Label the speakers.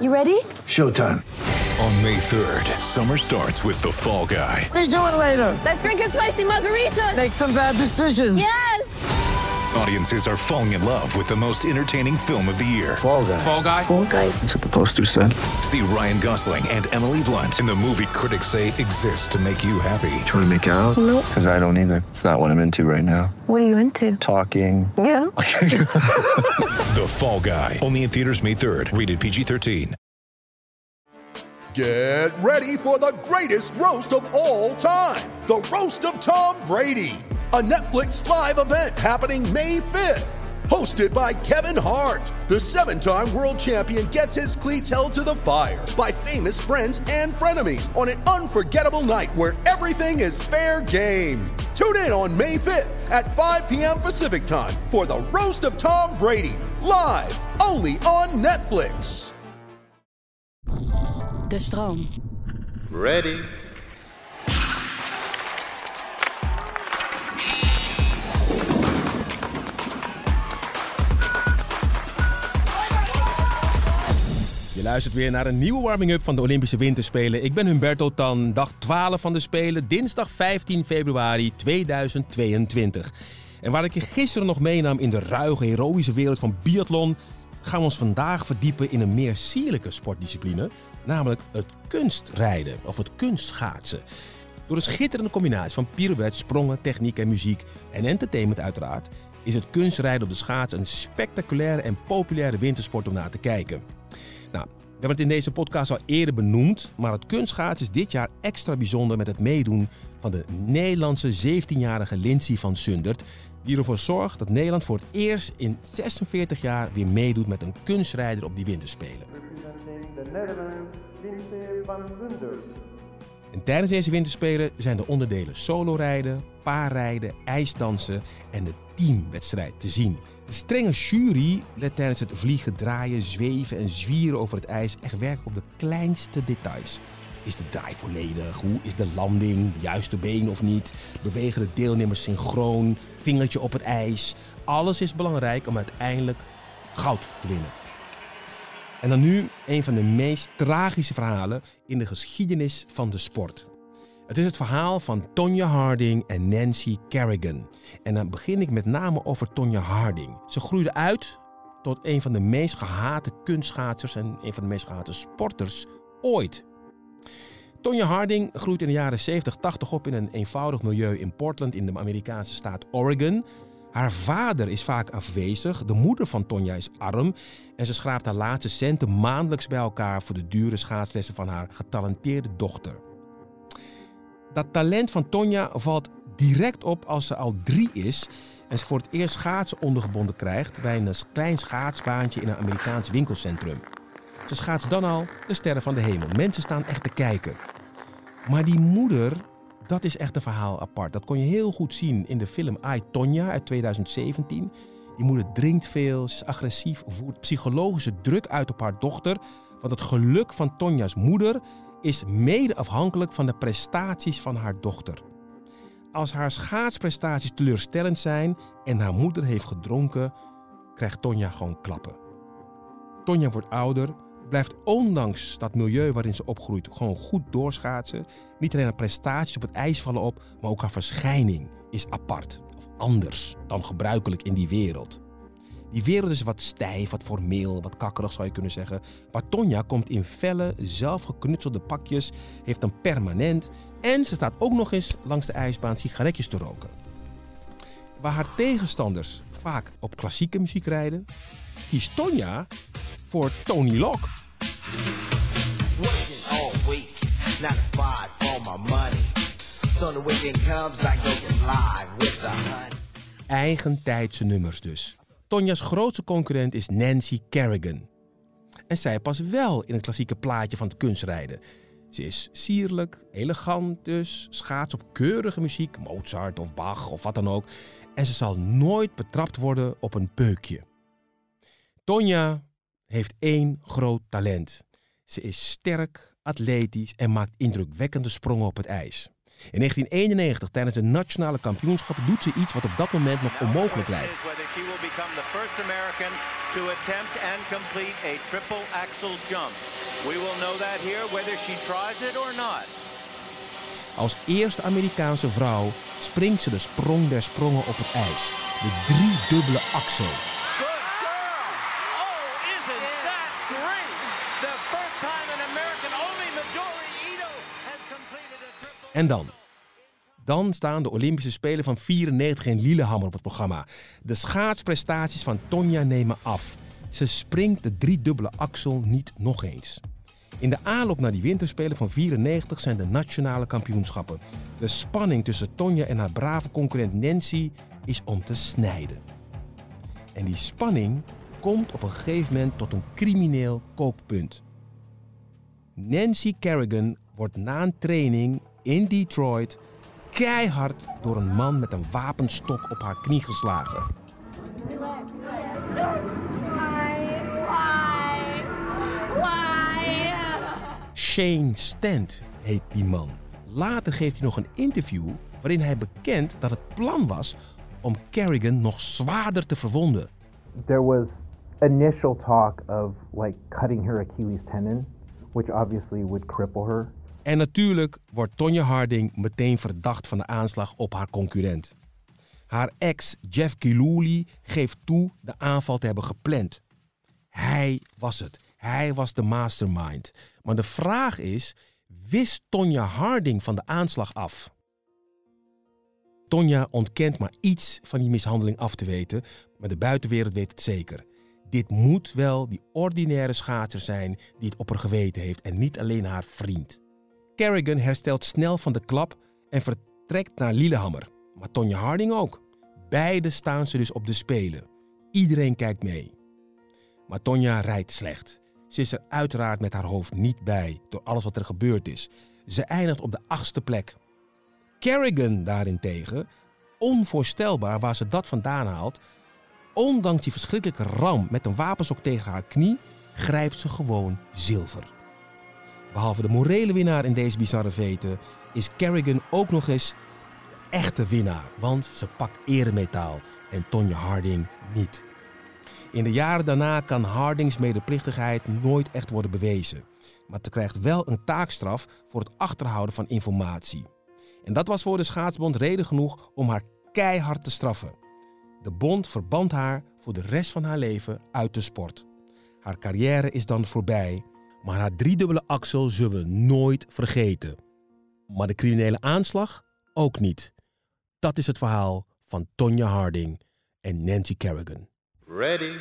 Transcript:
Speaker 1: You ready?
Speaker 2: Showtime.
Speaker 3: On May 3rd, summer starts with The Fall Guy.
Speaker 2: Let's do it later.
Speaker 1: Let's drink a spicy margarita.
Speaker 2: Make some bad decisions.
Speaker 1: Yes.
Speaker 3: Audiences are falling in love with the most entertaining film of the year.
Speaker 2: Fall guy.
Speaker 4: Fall guy.
Speaker 1: Fall guy.
Speaker 2: That's what the poster said.
Speaker 3: See Ryan Gosling and Emily Blunt in the movie critics say exists to make you happy.
Speaker 2: Trying to make it out?
Speaker 1: Nope.
Speaker 2: Because I don't either. It's not what I'm into right now.
Speaker 1: What are you into?
Speaker 2: Talking.
Speaker 1: Yeah.
Speaker 3: The Fall Guy. Only in theaters May 3rd. Rated PG-13.
Speaker 5: Get ready for the greatest roast of all time the Roast of Tom Brady, a Netflix live event happening May 5th. Hosted by Kevin Hart, the seven time world champion gets his cleats held to the fire by famous friends and frenemies on an unforgettable night where everything is fair game. Tune in on May 5th at 5 p.m. Pacific time for the Roast of Tom Brady, live only on Netflix.
Speaker 6: De stroom.
Speaker 4: Ready.
Speaker 7: Luistert weer naar een nieuwe warming-up van de Olympische Winterspelen. Ik ben Humberto Tan, dag 12 van de Spelen, dinsdag 15 februari 2022. En waar ik je gisteren nog meenam in de ruige, heroïsche wereld van biathlon, gaan we ons vandaag verdiepen in een meer sierlijke sportdiscipline, namelijk het kunstrijden of het kunstschaatsen. Door een schitterende combinatie van pirouettes, sprongen, techniek en muziek en entertainment uiteraard, is het kunstrijden op de schaats een spectaculaire en populaire wintersport om naar te kijken. Hebben het in deze podcast al eerder benoemd, maar het kunstschaatsen is dit jaar extra bijzonder met het meedoen van de Nederlandse 17-jarige Lindsay van Sundert, die ervoor zorgt dat Nederland voor het eerst in 46 jaar weer meedoet met een kunstrijder op die winterspelen. En tijdens deze winterspelen zijn de onderdelen solorijden, paarrijden, ijsdansen en de teamwedstrijd te zien. De strenge jury let tijdens het vliegen, draaien, zweven en zwieren over het ijs echt werken op de kleinste details. Is de draai volledig? Hoe is de landing? Juiste been of niet? Bewegen de deelnemers synchroon? Vingertje op het ijs? Alles is belangrijk om uiteindelijk goud te winnen. En dan nu een van de meest tragische verhalen in de geschiedenis van de sport. Het is het verhaal van Tonya Harding en Nancy Kerrigan. En dan begin ik met name over Tonya Harding. Ze groeide uit tot een van de meest gehate kunstschaatsers en een van de meest gehate sporters ooit. Tonya Harding groeit in de jaren 70, 80 op in een eenvoudig milieu in Portland in de Amerikaanse staat Oregon. Haar vader is vaak afwezig, de moeder van Tonya is arm en ze schraapt haar laatste centen maandelijks bij elkaar voor de dure schaatslessen van haar getalenteerde dochter. Dat talent van Tonya valt direct op als ze al drie is en ze voor het eerst schaatsen ondergebonden krijgt bij een klein schaatsbaantje in een Amerikaans winkelcentrum. Ze schaatst dan al de sterren van de hemel. Mensen staan echt te kijken. Maar die moeder, dat is echt een verhaal apart. Dat kon je heel goed zien in de film I, Tonya uit 2017. Die moeder drinkt veel, is agressief, voert psychologische druk uit op haar dochter. Want het geluk van Tonja's moeder is mede afhankelijk van de prestaties van haar dochter. Als haar schaatsprestaties teleurstellend zijn en haar moeder heeft gedronken, krijgt Tonja gewoon klappen. Tonja wordt ouder, blijft ondanks dat milieu waarin ze opgroeit gewoon goed doorschaatsen. Niet alleen haar prestaties op het ijs vallen op, maar ook haar verschijning is apart of anders dan gebruikelijk in die wereld. Die wereld is wat stijf, wat formeel, wat kakkerig zou je kunnen zeggen. Maar Tonja komt in felle, zelfgeknutselde pakjes, heeft een permanent en ze staat ook nog eens langs de ijsbaan sigaretjes te roken. Waar haar tegenstanders vaak op klassieke muziek rijden, kiest Tonja voor Tony Locke.
Speaker 8: Working all week, nine to five for my money. So the weekend comes, I go get live with the honey.
Speaker 7: Eigentijdse nummers dus. Tonja's grootste concurrent is Nancy Kerrigan. En zij past wel in het klassieke plaatje van het kunstrijden. Ze is sierlijk, elegant dus, schaats op keurige muziek, Mozart of Bach of wat dan ook. En ze zal nooit betrapt worden op een peukje. Tonja heeft één groot talent. Ze is sterk, atletisch en maakt indrukwekkende sprongen op het ijs. In 1991, tijdens de nationale kampioenschappen, doet ze iets wat op dat moment nog onmogelijk lijkt. Als eerste Amerikaanse vrouw springt ze de sprong der sprongen op het ijs. De driedubbele axel. En dan? Dan staan de Olympische Spelen van 94 in Lillehammer op het programma. De schaatsprestaties van Tonja nemen af. Ze springt de driedubbele axel niet nog eens. In de aanloop naar die winterspelen van 94 zijn de nationale kampioenschappen. De spanning tussen Tonja en haar brave concurrent Nancy is om te snijden. En die spanning komt op een gegeven moment tot een crimineel kookpunt. Nancy Kerrigan wordt na een training in Detroit keihard door een man met een wapenstok op haar knie geslagen. Shane Stent heet die man. Later geeft hij nog een interview waarin hij bekent dat het plan was om Kerrigan nog zwaarder te verwonden.
Speaker 6: there was initial talk of like cutting her Achilles tendon, which obviously would cripple her.
Speaker 7: En natuurlijk wordt Tonya Harding meteen verdacht van de aanslag op haar concurrent. Haar ex Jeff Gillooly geeft toe de aanval te hebben gepland. Hij was het. Hij was de mastermind. Maar de vraag is, wist Tonya Harding van de aanslag af? Tonya ontkent maar iets van die mishandeling af te weten, maar de buitenwereld weet het zeker. Dit moet wel die ordinaire schaatser zijn die het op haar geweten heeft en niet alleen haar vriend. Kerrigan herstelt snel van de klap en vertrekt naar Lillehammer. Maar Tonya Harding ook. Beide staan ze dus op de Spelen. Iedereen kijkt mee. Maar Tonya rijdt slecht. Ze is er uiteraard met haar hoofd niet bij door alles wat er gebeurd is. Ze eindigt op de achtste plek. Kerrigan daarentegen, onvoorstelbaar waar ze dat vandaan haalt, ondanks die verschrikkelijke ram met een wapenstok tegen haar knie, grijpt ze gewoon zilver. Behalve de morele winnaar in deze bizarre vete, is Kerrigan ook nog eens de echte winnaar, want ze pakt eremetaal en Tonya Harding niet. In de jaren daarna kan Hardings medeplichtigheid nooit echt worden bewezen, maar ze krijgt wel een taakstraf voor het achterhouden van informatie. En dat was voor de schaatsbond reden genoeg om haar keihard te straffen. De bond verband haar voor de rest van haar leven uit de sport. Haar carrière is dan voorbij, maar haar driedubbele axel zullen we nooit vergeten. Maar de criminele aanslag ook niet. Dat is het verhaal van Tonya Harding en Nancy Kerrigan.
Speaker 4: Ready.